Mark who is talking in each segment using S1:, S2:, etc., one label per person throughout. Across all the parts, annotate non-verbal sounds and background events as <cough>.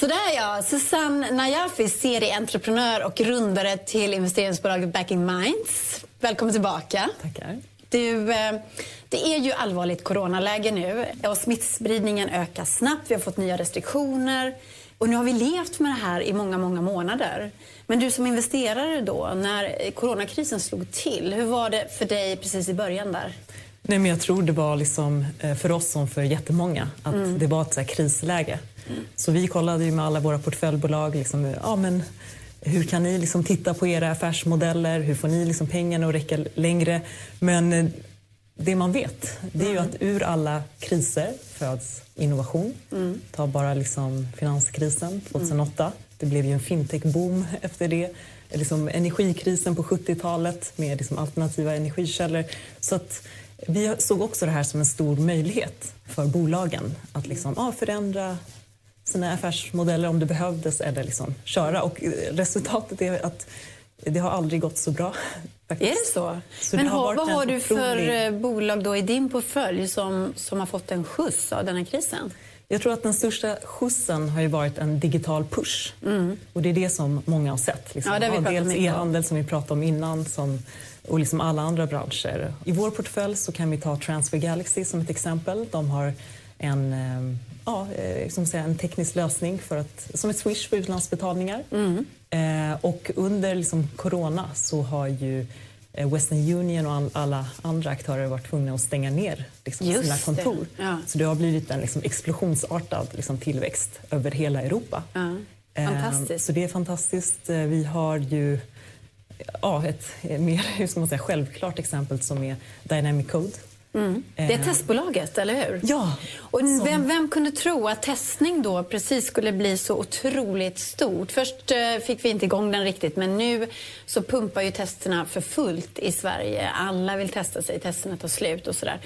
S1: Sådär ja, Susanne Najafi, serieentreprenör och grundare till investeringsbolaget Backing Minds. Välkommen tillbaka.
S2: Tackar.
S1: Du, eh, det är ju allvarligt coronaläge nu och smittspridningen ökar snabbt. Vi har fått nya restriktioner och nu har vi levt med det här i många, många månader. Men du som investerare då, när coronakrisen slog till, hur var det för dig precis i början där?
S2: Nej, men jag tror det var liksom, eh, för oss som för jättemånga att mm. det var ett så krisläge. Mm. Så vi kollade ju med alla våra portföljbolag liksom, ja, men hur kan ni liksom titta på era affärsmodeller? Hur får ni liksom pengarna att räcka längre? Men eh, det man vet det är ju mm. att ur alla kriser föds innovation. Mm. Ta bara liksom finanskrisen 2008. Mm. Det blev ju en fintech-boom efter det. Liksom energikrisen på 70-talet med liksom alternativa energikällor. Så att vi såg också det här som en stor möjlighet för bolagen att liksom, ja, förändra sina affärsmodeller om det behövdes eller liksom köra. Och resultatet är att det har aldrig gått så bra.
S1: Faktiskt. Är det så? så Men det har vad har du för otrolig... Eh, bolag då i din portfölj som, som har fått en skjuts av den här krisen?
S2: Jag tror att den största skjutsen har varit en digital push. Mm. Och det är det som många har sett. Liksom. Ja, ja, dels e-handel som vi pratade om innan som, och liksom alla andra branscher. I vår portfölj så kan vi ta Transfer Galaxy som ett exempel. De har en, eh, ja, eh, som säga, en teknisk lösning för att, som ett Swish för utlandsbetalningar. Mm. Eh, och under liksom, corona så har ju eh, Western Union och all, alla andra aktörer varit tvungna att stänga ner liksom, sina kontor. Ja. Så det har blivit en liksom, explosionsartad liksom, tillväxt över hela Europa.
S1: Ja. Fantastiskt. Eh,
S2: så det är fantastiskt. Vi har ju ja, ett mer <laughs> hur ska man säga, självklart exempel som är Dynamic Code
S1: Mm. Det är eh. testbolaget, eller hur?
S2: Ja.
S1: Och vem, vem, kunde tro att testning då precis skulle bli så otroligt stort? Först eh, fick vi inte igång den riktigt, men nu så pumpar ju testerna för fullt i Sverige. Alla vill testa sig, testerna tar slut och sådär.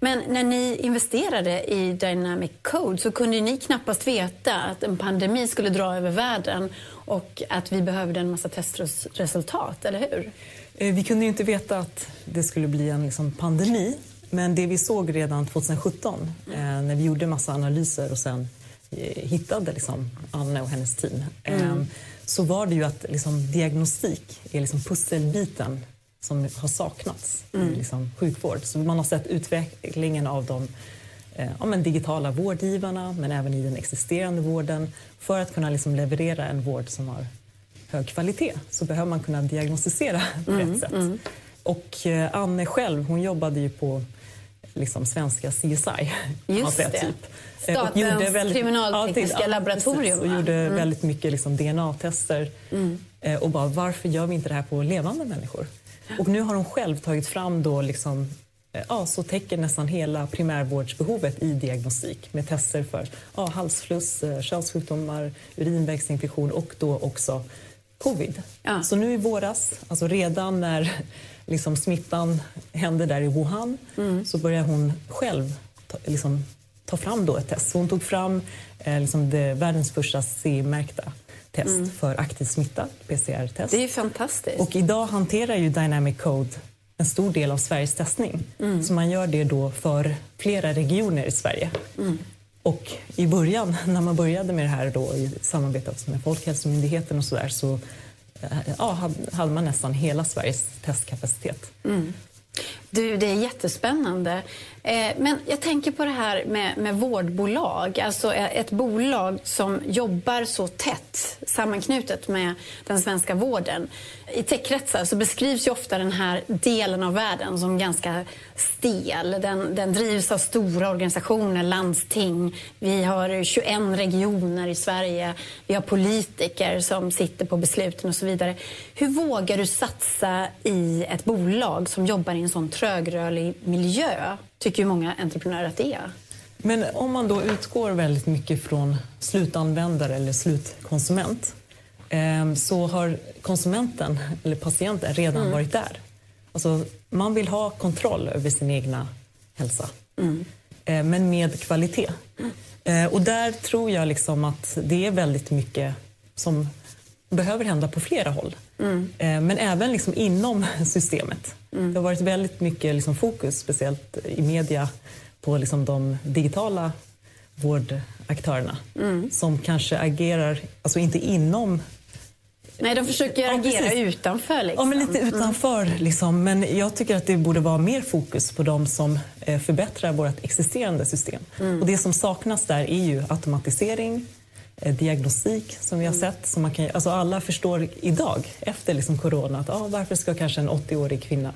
S1: Men när ni investerade i Dynamic Code så kunde ni knappast veta att en pandemi skulle dra över världen och att vi behövde en massa testresultat, eller hur?
S2: Eh, vi kunde ju inte veta att det skulle bli en liksom, pandemi men det vi såg redan 2017 eh, när vi gjorde massa analyser och sen eh, hittade liksom Anna och hennes team mm. så var det ju att liksom, diagnostik är liksom pusselbiten som har saknats mm. i liksom, sjukvård. Så man har sett utvecklingen av de eh, ja, men digitala vårdgivarna men även i den existerande vården. För att kunna liksom, leverera en vård som har hög kvalitet så behöver man kunna diagnostisera <laughs> på mm. rätt sätt. Mm. Och eh, Anne själv hon jobbade ju på liksom svenska CSI. <laughs>
S1: Just det. Typ. Statens väldigt, kriminaltekniska ja, laboratorium.
S2: och gjorde mm. väldigt mycket liksom DNA-tester. Mm. Eh, och bara, varför gör vi inte det här på levande människor? Och nu har hon själv tagit fram då liksom, eh, ja, så täcker nästan hela primärvårdsbehovet i diagnostik med tester för ja, halsfluss, eh, könssjukdomar, urinvägsinfektion och då också covid. Ja. Så nu i våras, alltså redan när liksom smittan hände där i Wuhan mm. så började hon själv ta, liksom, ta fram då ett test. Så hon tog fram eh, liksom det, världens första CE-märkta test mm. för aktiv smitta, PCR-test.
S1: Det är fantastiskt.
S2: Och idag hanterar ju Dynamic Code en stor del av Sveriges testning. Mm. Så man gör det då för flera regioner i Sverige. Mm. Och i början, <laughs> när man började med det här då, i samarbete med Folkhälsomyndigheten och så där, så ja, hade man nästan hela Sveriges testkapacitet.
S1: Du, det är jättespännande. Eh, men jag tänker på det här med, med vårdbolag. Alltså eh, ett bolag som jobbar så tätt sammanknutet med den svenska vården. I techkretsar så beskrivs ju ofta den här delen av världen som ganska stel. Den, den drivs av stora organisationer, landsting. Vi har 21 regioner i Sverige. Vi har politiker som sitter på besluten och så vidare. Hur vågar du satsa i ett bolag som jobbar i en sån trögrörlig miljö? tycker ju många entreprenörer att det är.
S2: Men om man då utgår väldigt mycket från slutanvändare eller slutkonsument eh, så har konsumenten eller patienten redan mm. varit där. Alltså, man vill ha kontroll över sin egna hälsa, mm. Eh, men med kvalitet. Mm. Eh, och där tror jag liksom att det är väldigt mycket som behöver hända på flera håll. Mm. Men även liksom inom <laughs> systemet. Mm. Det har varit väldigt mycket liksom fokus, speciellt i media, på liksom de digitala vårdaktörerna mm. som kanske agerar, alltså inte inom
S1: Nej, de försöker ja, agera precis. utanför. Liksom.
S2: Ja, men lite mm. utanför. Mm. Liksom. Men jag tycker att det borde vara mer fokus på de som eh, förbättrar vårt existerande system. Mm. Och det som saknas där är ju automatisering, diagnostik som vi har mm. sett. Som man kan, alltså alla förstår idag, efter liksom corona, att ah, varför ska kanske en 80-årig kvinna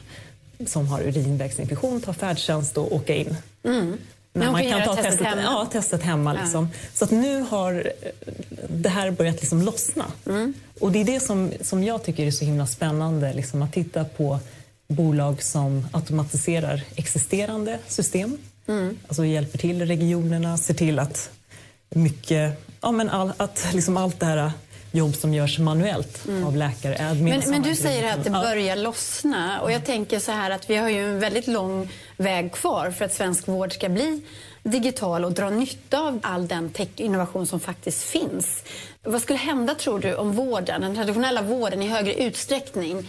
S2: som har urinvägsinfektion ta färdtjänst och åka in?
S1: Mm. Men man kan ta testet hemma?
S2: Ja, testet hemma. Liksom. Så att nu har det här börjat liksom lossna. Mm. Och det är det som, som jag tycker är så himla spännande, liksom, att titta på bolag som automatiserar existerande system. Mm. Alltså hjälper till regionerna, ser till att mycket, ja, men all, att liksom allt det här jobb som görs manuellt mm. av läkare.
S1: Men, men du säger att det börjar lossna och jag tänker så här att vi har ju en väldigt lång väg kvar för att svensk vård ska bli digital och dra nytta av all den innovation som faktiskt finns. Vad skulle hända tror du om vården, den traditionella vården i högre utsträckning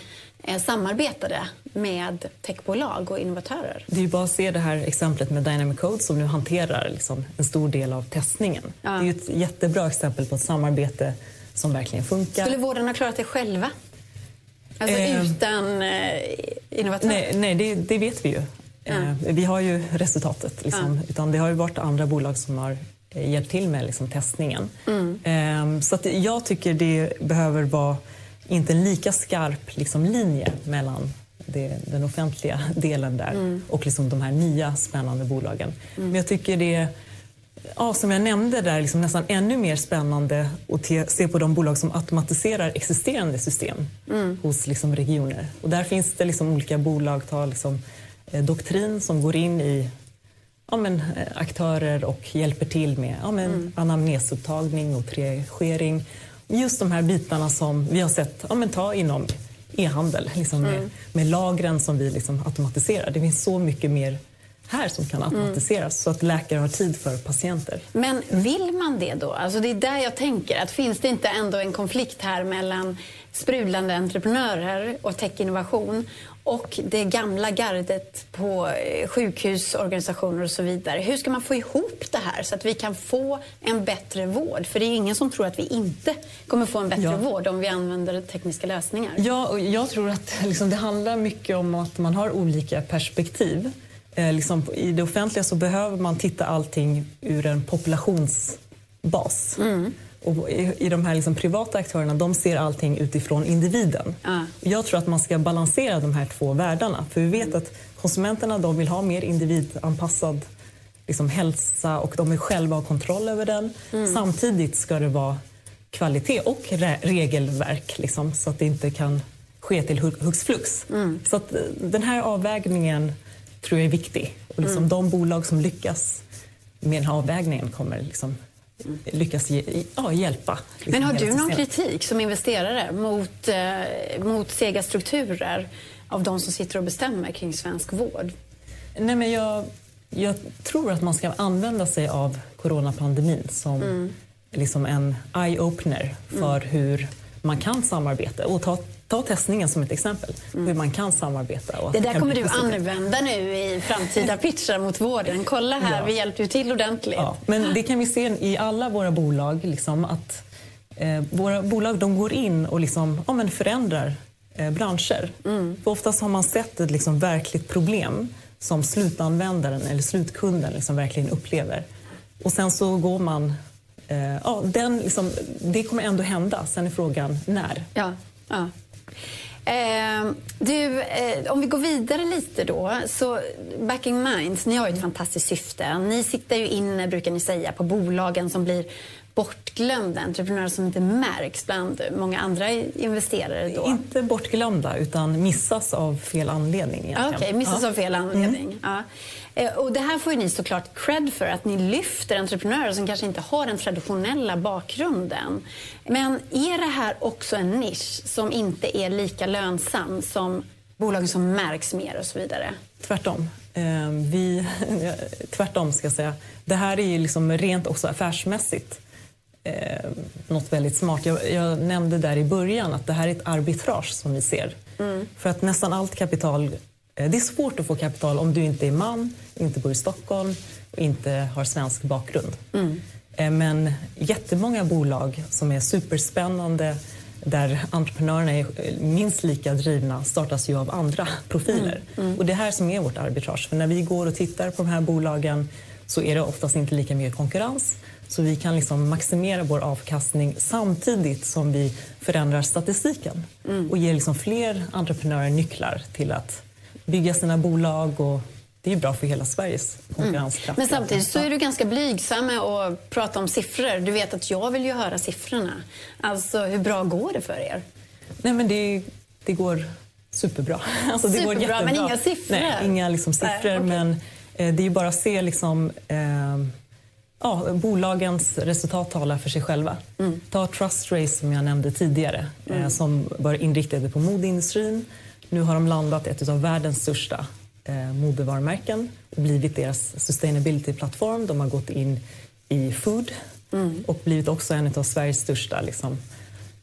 S1: samarbetade med techbolag och innovatörer.
S2: Det är bara att se det här exemplet med Dynamic Code som nu hanterar liksom en stor del av testningen. Ja. Det är ett jättebra exempel på ett samarbete som verkligen funkar.
S1: Skulle vården ha klarat det själva? Alltså eh, utan eh, innovatörer?
S2: Nej, nej det, det, vet vi ju. Eh, vi har ju resultatet. Liksom. Utan det har ju varit andra bolag som har eh, hjälpt till med liksom, testningen. Mm. Eh, så jag tycker det behöver vara inte en lika skarp liksom, linje mellan det, den offentliga <laughs> delen där mm. och liksom de här nya spännande bolagen. Mm. Men jag tycker det ja, som jag nämnde där, liksom nästan ännu mer spännande att se på de bolag som automatiserar existerande system mm. hos liksom regioner. Och där finns det liksom olika bolag, ta liksom, eh, Doktrin som går in i ja, men, eh, aktörer och hjälper till med ja, men, mm. anamnesupptagning och triagering. Just de här bitarna som vi har sett ja, men, ta inom e-handel, liksom mm. med, med lagren som vi liksom automatiserar. Det finns så mycket mer här som kan automatiseras mm. så att läkare har tid för patienter.
S1: Men vill man det då? Alltså det är där jag tänker. att Finns det inte ändå en konflikt här mellan sprudlande entreprenörer och techinnovation och det gamla gardet på eh, sjukhusorganisationer och så vidare. Hur ska man få ihop det här så att vi kan få en bättre vård? För det är ingen som tror att vi inte kommer få en bättre ja. vård om vi använder tekniska lösningar.
S2: Ja, jag tror att <laughs> liksom, det handlar mycket om att man har olika perspektiv. Eh, liksom, I det offentliga så behöver man titta allting ur en populationsbas. Mm. Och i, i, de här liksom privata aktörerna de ser allting utifrån individen. Ah. Jag tror att man ska balansera de här två världarna. För vi vet mm. att konsumenterna de vill ha mer individanpassad liksom, hälsa och de vill själva ha kontroll över den. Mm. Samtidigt ska det vara kvalitet och re regelverk liksom, så att det inte kan ske till hux flux. Mm. Så att eh, den här avvägningen tror jag är viktig. Och liksom mm. De bolag som lyckas med den här avvägningen kommer liksom lyckas ge, ja, hjälpa.
S1: Liksom Men har du någon kritik som investerare mot, eh, mot sega strukturer av de som sitter och bestämmer kring svensk vård?
S2: Nej, men jag, jag tror att man ska använda sig av coronapandemin som mm. liksom en eye-opener för mm. hur man kan samarbeta och ta Ta testningen som ett exempel, mm. hur man kan samarbeta.
S1: Och det där kommer du använda nu i framtida <laughs> pitchar mot vården. Kolla här, ja. vi hjälper ju till ordentligt. Ja.
S2: Men det kan vi se i alla våra bolag, liksom, att eh, våra bolag de går in och liksom, ja, men förändrar eh, branscher. Mm. För oftast har man sett ett liksom, verkligt problem som slutanvändaren eller slutkunden liksom, verkligen upplever. Och sen så går man eh, ja, den, liksom, det kommer ändå hända. Sen är frågan när.
S1: Ja, ja. Eh, du, eh, om vi går vidare lite då. Så Backing Minds, ni har ju ett fantastiskt syfte. Ni siktar ju in, brukar ni säga, på bolagen som blir bortglömda, entreprenörer som inte märks bland många andra investerare? Då.
S2: Inte bortglömda, utan missas av fel anledning.
S1: Okej, okay, missas ja. av fel anledning. Mm. Ja. Eh, och det här får ni såklart cred för, att ni lyfter entreprenörer som kanske inte har den traditionella bakgrunden. Men är det här också en nisch som inte är lika lönsam som bolagen som märks mer och så vidare?
S2: Tvärtom. Eh, vi, <laughs> tvärtom ska jag säga. Det här är ju liksom rent också affärsmässigt eh, något väldigt smart. Jag, jag, nämnde där i början att det här är ett arbitrage som vi ser. Mm. För att nästan allt kapital Eh, det är svårt att få kapital om du inte är man, inte bor i Stockholm och inte har svensk bakgrund. Mm. Men jättemånga bolag som är superspännande där entreprenörerna är minst lika drivna startas ju av andra <laughs> profiler. Mm. Mm. Och det här som är vårt arbitrage. För när vi går och tittar på de här bolagen så är det oftast inte lika mycket konkurrens. Så vi kan liksom maximera vår avkastning samtidigt som vi förändrar statistiken mm. och ger liksom fler entreprenörer nycklar till att bygga sina bolag och det är bra för hela Sveriges konkurrenskraft.
S1: Mm. Men samtidigt så är du ganska blygsam med att prata om siffror. Du vet att jag vill ju höra siffrorna. Alltså, hur bra går det för er?
S2: Nej, men det, det går superbra. <laughs> Alltså,
S1: det superbra, går jättebra. men inga siffror?
S2: Nej, inga liksom, siffror. Nej, okay. Men eh, det är bara att se liksom, eh, ja, bolagens resultat talar för sig själva. Mm. Ta Trust Race som jag nämnde tidigare, eh, mm. eh, som var inriktade på modeindustrin. Nu har de landat ett av världens största eh, modevarumärken och blivit deras sustainability-plattform. De har gått in i food mm. och blivit också en av Sveriges största liksom,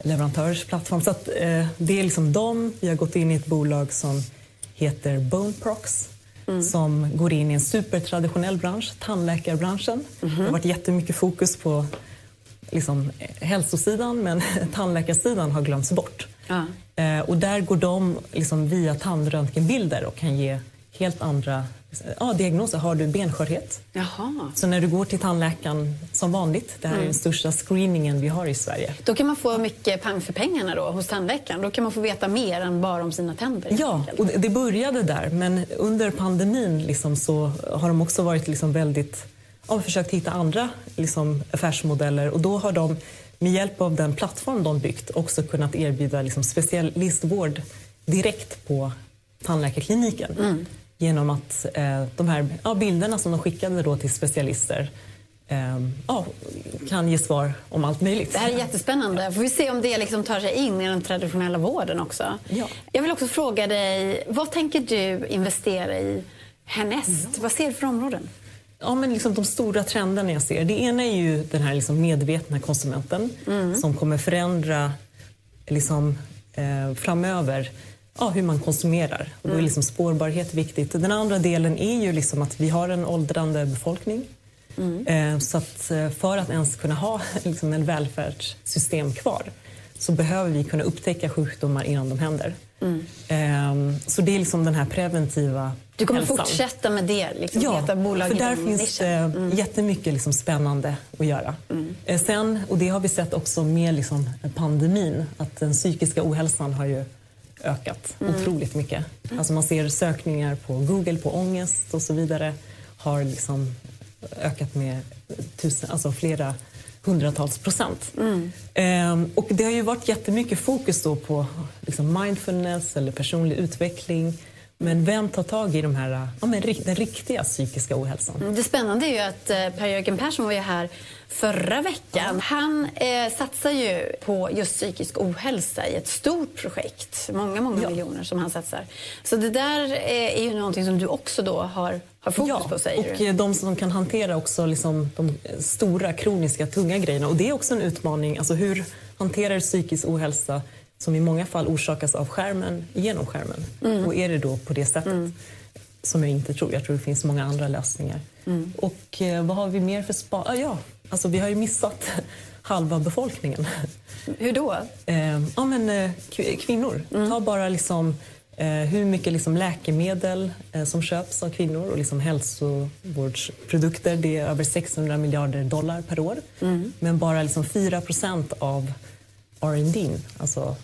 S2: leverantörsplattform. Så att, eh, det är liksom dem. Vi har gått in i ett bolag som heter Boneprox mm. som går in i en supertraditionell bransch, tandläkarbranschen. Mm. Det har varit jättemycket fokus på liksom, hälsosidan men <laughs> tandläkarsidan har glömts bort. Ja. Eh, och där går de liksom, via tandröntgenbilder och kan ge helt andra ja, diagnoser. Har du benskörhet?
S1: Jaha.
S2: Så när du går till tandläkaren som vanligt, det här mm. är den största screeningen vi har i Sverige.
S1: Då kan man få mycket pang för pengarna då hos tandläkaren. Då kan man få veta mer än bara om sina tänder.
S2: Ja, och det började där. Men under pandemin liksom så har de också varit liksom väldigt ja, försökt hitta andra liksom, affärsmodeller och då har de med hjälp av den plattform de byggt också kunnat erbjuda liksom, specialistvård direkt på tandläkarkliniken. Mm genom att eh, de här ja, bilderna som de skickade då till specialister eh, ja, kan ge svar om allt möjligt.
S1: Det här är jättespännande. Får vi se om det liksom tar sig in i den traditionella vården också. Ja. Jag vill också fråga dig, vad tänker du investera i härnäst? Ja. Vad ser du för områden?
S2: Ja, men liksom de stora trenderna jag ser. Det ena är ju den här liksom medvetna konsumenten mm. som kommer förändra liksom, eh, framöver ja, hur man konsumerar. Och då är mm. liksom spårbarhet viktigt. Den andra delen är ju liksom att vi har en åldrande befolkning. Mm. Eh, så att eh, för att ens kunna ha <laughs> liksom en välfärdssystem kvar så behöver vi kunna upptäcka sjukdomar innan de händer. Mm. Ehm, så det är liksom den här preventiva
S1: Du kommer
S2: hälsan.
S1: fortsätta med det? Liksom,
S2: ja, för där finns det mm. jättemycket liksom spännande att göra. Mm. Sen, och det har vi sett också med liksom pandemin, att den psykiska ohälsan har ju ökat mm. otroligt mycket. Alltså man ser sökningar på Google på ångest och så vidare har liksom ökat med tusen, alltså flera hundratals procent. Mm. Ehm, och det har ju varit jättemycket fokus då på liksom mindfulness eller personlig utveckling men vem tar tag i de här, ja, men, den riktiga psykiska ohälsan?
S1: Mm, det spännande är ju att eh, Per-Jörgen Persson var ju här förra veckan. Han eh, satsar ju på just psykisk ohälsa i ett stort projekt. Många, många ja. miljoner som han satsar. Så det där eh, är ju någonting som du också då har, har fokus ja, på, säger
S2: och du? de som kan hantera också liksom de stora, kroniska, tunga grejerna. Och det är också en utmaning. Alltså hur hanterar psykisk ohälsa som i många fall orsakas av skärmen genom skärmen. Mm. Och är det då på det sättet? Mm. Som jag inte tror. Jag tror det finns många andra lösningar. Mm. Och eh, vad har vi mer för spa... Ah, ja, alltså vi har ju missat <laughs> halva befolkningen.
S1: Hur då?
S2: Eh, ja, men eh, kvinnor. Mm. Ta bara liksom eh, hur mycket liksom läkemedel eh, som köps av kvinnor och liksom hälsovårdsprodukter. Det är över 600 miljarder dollar per år. Mm. Men bara liksom 4 procent av R&D, alltså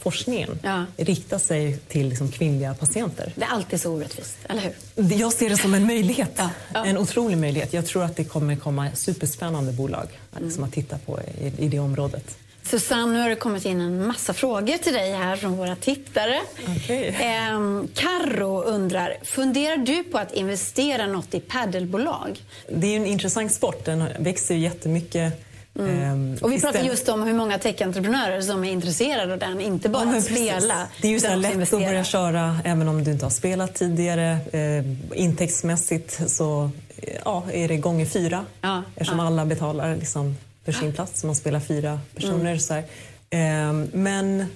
S2: forskningen ja. riktar sig till liksom, kvinnliga patienter.
S1: Det är alltid så orättvist, eller hur?
S2: Jag ser det som en möjlighet. Ja. Ja. En otrolig möjlighet. Jag tror att det kommer komma superspännande bolag mm. att titta på i, i det området.
S1: Susanne, nu har det kommit in en massa frågor till dig här från våra tittare.
S2: Okay.
S1: Ehm, Carro undrar, funderar du på att investera något i paddelbolag?
S2: Det är en intressant sport. Den växer jättemycket
S1: Mm. Ehm, och vi pratar just om hur många tech-entreprenörer som är intresserade av den, inte bara ja, att spela.
S2: Det är ju så lätt att börja köra även om du inte har spelat tidigare. Eh, intäktsmässigt så ja, är det gånger fyra ja, eftersom ja. alla betalar liksom för sin plats. Man spelar fyra personer. Mm. Så eh, men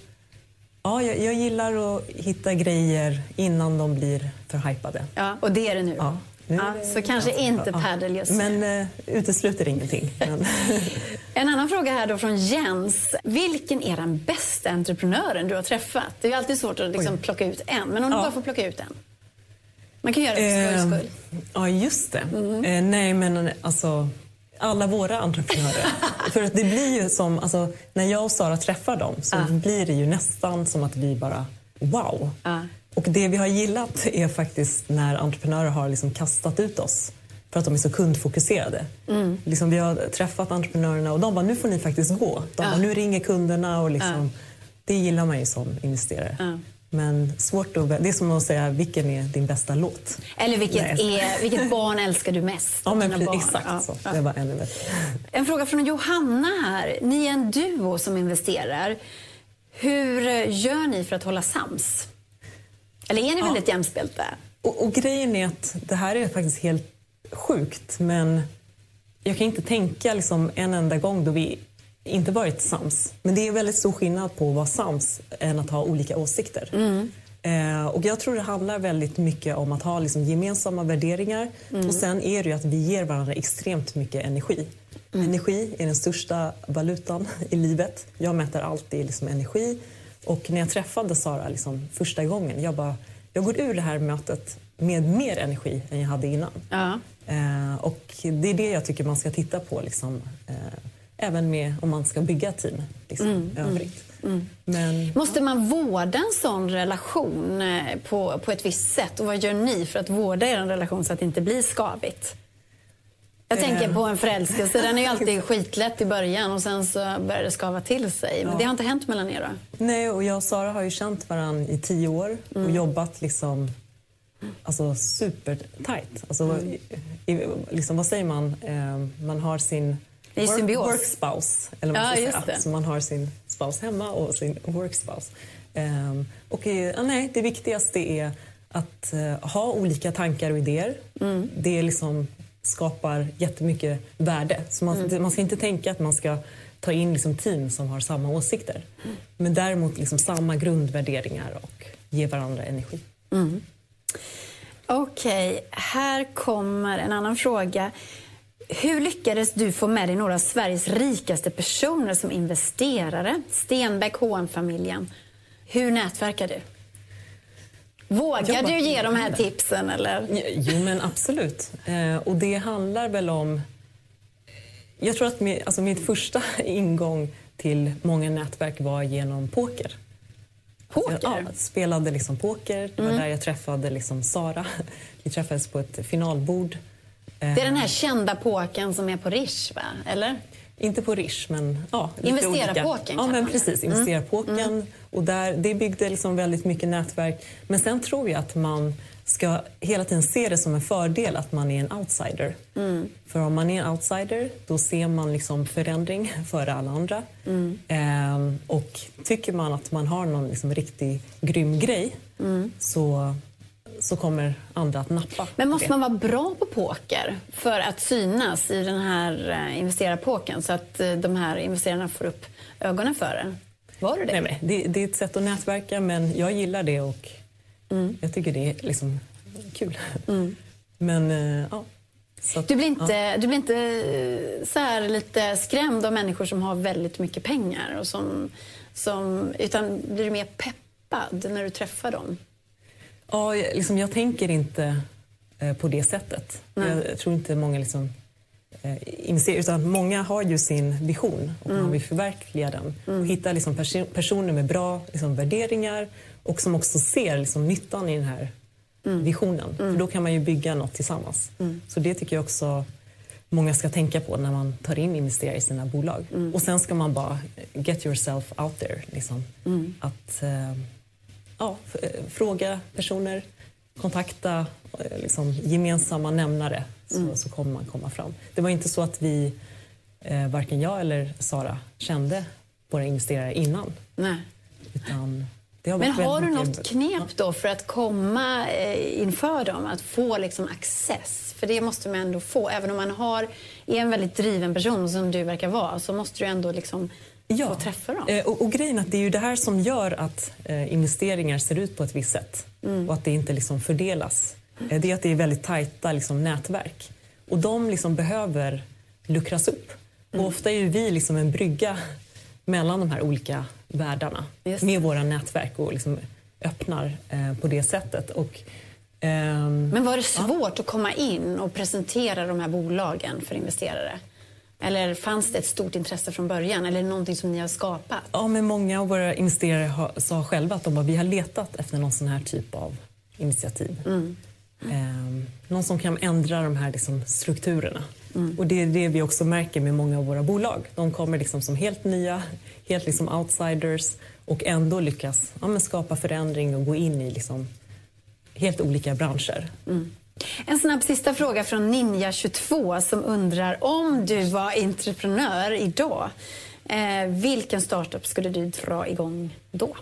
S2: ja, jag, jag, gillar att hitta grejer innan de blir för hypade.
S1: Ja, och det är det nu?
S2: Ja.
S1: Ja, så kanske inte padel just
S2: nu. Men eh, utesluter ingenting. Men... <laughs>
S1: en annan fråga här då från Jens. Vilken är den bästa entreprenören du har träffat? Det är alltid svårt att liksom plocka ut en, men om du bara får plocka ut en. Man kan göra det för skojs skull.
S2: Ja, just det. Mm. Eh, nej, men alltså alla våra entreprenörer. <laughs> För att det blir ju som, alltså, när jag och Sara träffar dem så ah. blir det ju nästan som att vi bara wow. Ah. Och det vi har gillat är faktiskt när entreprenörer har liksom kastat ut oss för att de är så kundfokuserade. Mm. Liksom, vi har träffat entreprenörerna och de bara, nu får ni faktiskt gå. De bara, nu ringer kunderna och liksom, det gillar man ju som investerare. Men svårt att, det är som att säga vilken är din bästa låt.
S1: Eller vilket, är, vilket barn älskar du mest?
S2: Ja, men precis, exakt ja, så. Ja. Det var ännu bättre.
S1: En fråga från Johanna här. Ni är en duo som investerar. Hur gör ni för att hålla sams? Eller är ni väldigt ja. jämspelta?
S2: Och, och grejen är att det här är faktiskt helt sjukt, men jag kan inte tänka liksom en enda gång då vi inte varit sams. Men det är väldigt stor skillnad på att vara sams än att ha olika åsikter. Mm. Eh, och jag tror det handlar väldigt mycket om att ha liksom gemensamma värderingar mm. och sen är det ju att vi ger varandra extremt mycket energi. Mm. Energi är den största valutan i livet. Jag mäter alltid liksom energi och när jag träffade Sara liksom första gången, jag bara, jag går ur det här mötet med mer energi än jag hade innan. Ja. Eh, och det är det jag tycker man ska titta på. Liksom, eh, även med om man ska bygga team liksom, mm, mm, övrigt. Mm.
S1: Men, Måste man vårda en sån relation eh, på, på ett visst sätt? Och vad gör ni för att vårda er relation så att det inte blir skavigt? Jag tänker på en förälskelse. Den är ju alltid skitlätt i början och sen så börjar det skava till sig. Men ja. det har inte hänt mellan er då?
S2: Nej, och jag och Sara har ju känt varandra i tio år och mm. jobbat liksom alltså supertajt. Alltså, mm. i, liksom, vad säger man? Eh, man har sin
S1: det är.
S2: Work spouse, eller man ja, säga. Så man har sin spouse hemma och sin work spouse. Um, och, uh, nej, det viktigaste är att uh, ha olika tankar och idéer. Mm. Det liksom skapar jättemycket värde. Så man, mm. man ska inte tänka att man ska ta in liksom team som har samma åsikter. Mm. Men däremot liksom samma grundvärderingar och ge varandra energi.
S1: Mm. Okej, okay. här kommer en annan fråga. Hur lyckades du få med dig några av Sveriges rikaste personer som investerare? Stenbeck, hm familjen Hur nätverkar du? Vågar du ge de här tipsen? Eller?
S2: Jo, men absolut. Eh, och det handlar väl om... Jag tror att min, alltså min första <laughs> ingång till många nätverk var genom poker.
S1: Poker?
S2: Jag, ja, spelade liksom poker. Det var mm. där jag träffade liksom Sara. <laughs> Vi träffades på ett finalbord
S1: det är den här kända påken som är på Rish, va? Eller?
S2: Inte på Rish, men ja,
S1: Investera-påken
S2: Ja, men precis. Mm. Investera-påken. Mm. Och där, det byggde liksom väldigt mycket nätverk. Men sen tror jag att man ska hela tiden se det som en fördel att man är en outsider. Mm. För om man är en outsider, då ser man liksom förändring <laughs> före alla andra. Mm. Ehm, och tycker man att man har någon liksom riktig grym grej mm. så så kommer andra att nappa.
S1: Men måste man vara bra på poker för att synas i den här eh, investerarpåken så att eh, de här investerarna får upp ögonen för en? Var det det?
S2: Nej, nej. Det, det, är ett sätt att nätverka, men jag gillar det och mm. jag tycker det är liksom kul. Mm. <laughs> Men, eh, ja.
S1: Att, du blir inte, ja. du blir inte så här lite skrämd av människor som har väldigt mycket pengar? Och som, som, utan blir du mer peppad när du träffar dem?
S2: Ja, liksom, jag tänker inte eh, på det sättet. Nej. Jag tror inte många liksom, eh, inser, utan många har ju sin vision och mm. man vill förverkliga den. Mm. Och hitta liksom, pers personer med bra liksom, värderingar och som också ser liksom, nyttan i den här mm. visionen. För mm. då kan man ju bygga något tillsammans. Mm. Så det tycker jag också många ska tänka på när man tar in investerare i sina bolag. Mm. Och sen ska man bara get yourself out there. Liksom. Att... Eh, ja, eh, fråga personer, kontakta eh, liksom, gemensamma nämnare så, mm. så kommer man komma fram. Det var inte så att vi, eh, varken jag eller Sara, kände våra investerare innan.
S1: Nej.
S2: Utan
S1: Men har du något knep då för att komma eh, inför dem, att få liksom access? För det måste man ändå få. Även om man har, är en väldigt driven person som du verkar vara så måste du ändå liksom ja. få träffa dem.
S2: Eh, och, och grejen att det är ju det här som gör att eh, investeringar ser ut på ett visst sätt mm. och att det inte liksom fördelas eh, det är att det är väldigt tajta liksom, nätverk. Och de liksom behöver luckras upp. Och ofta är ju vi liksom en brygga mellan de här olika världarna med våra nätverk och liksom öppnar eh, på det sättet. Och,
S1: ehm, Men var det svårt ja. att komma in och presentera de här bolagen för investerare? Eller fanns det ett stort intresse från början? Eller någonting som ni har skapat?
S2: Ja, men många av våra investerare har, sa själva att de bara, vi har letat efter någon sån här typ av initiativ. Mm. Eh, någon som kan ändra de här liksom, strukturerna. Mm. Och det är det vi också märker med många av våra bolag. De kommer liksom som helt nya, helt liksom outsiders och ändå lyckas ja, skapa förändring och gå in i liksom helt olika branscher. Mm.
S1: En snabb sista fråga från Ninja22 som undrar om du var entreprenör idag, eh, vilken startup skulle du dra igång då?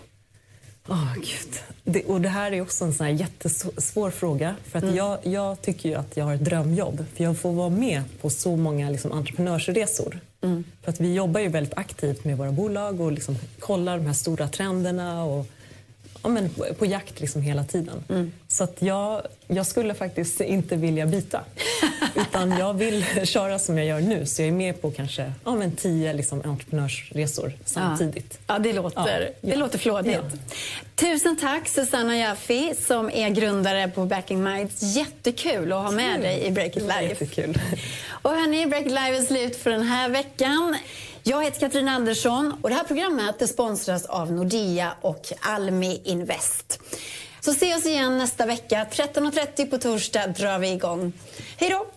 S2: Oh, Gud. Det, och det här är också en sån jättesvår fråga. För att mm. jag, jag, tycker ju att jag har ett drömjobb. För jag får vara med på så många liksom, entreprenörsresor. Mm. För att vi jobbar ju väldigt aktivt med våra bolag och liksom kollar de här stora trenderna. Och, ja, men på jakt liksom hela tiden. Mm. Så att jag, jag skulle faktiskt inte vilja byta. <laughs> Utan jag vill köra som jag gör nu. Så jag är med på kanske ja, men tio liksom, entreprenörsresor samtidigt.
S1: Ja, ja det, låter, ja. det låter flådigt. Tusen tack Susanna Jaffi som är grundare på Backing Minds. Jättekul att ha med dig i Break It Life.
S2: Jättekul.
S1: Och hörni, Break It Life är slut för den här veckan. Jag heter Katarina Andersson och det här programmet det sponsras av Nordea och Almi Invest. Så se oss igen nästa vecka. 13.30 på torsdag drar vi igång. Hej då!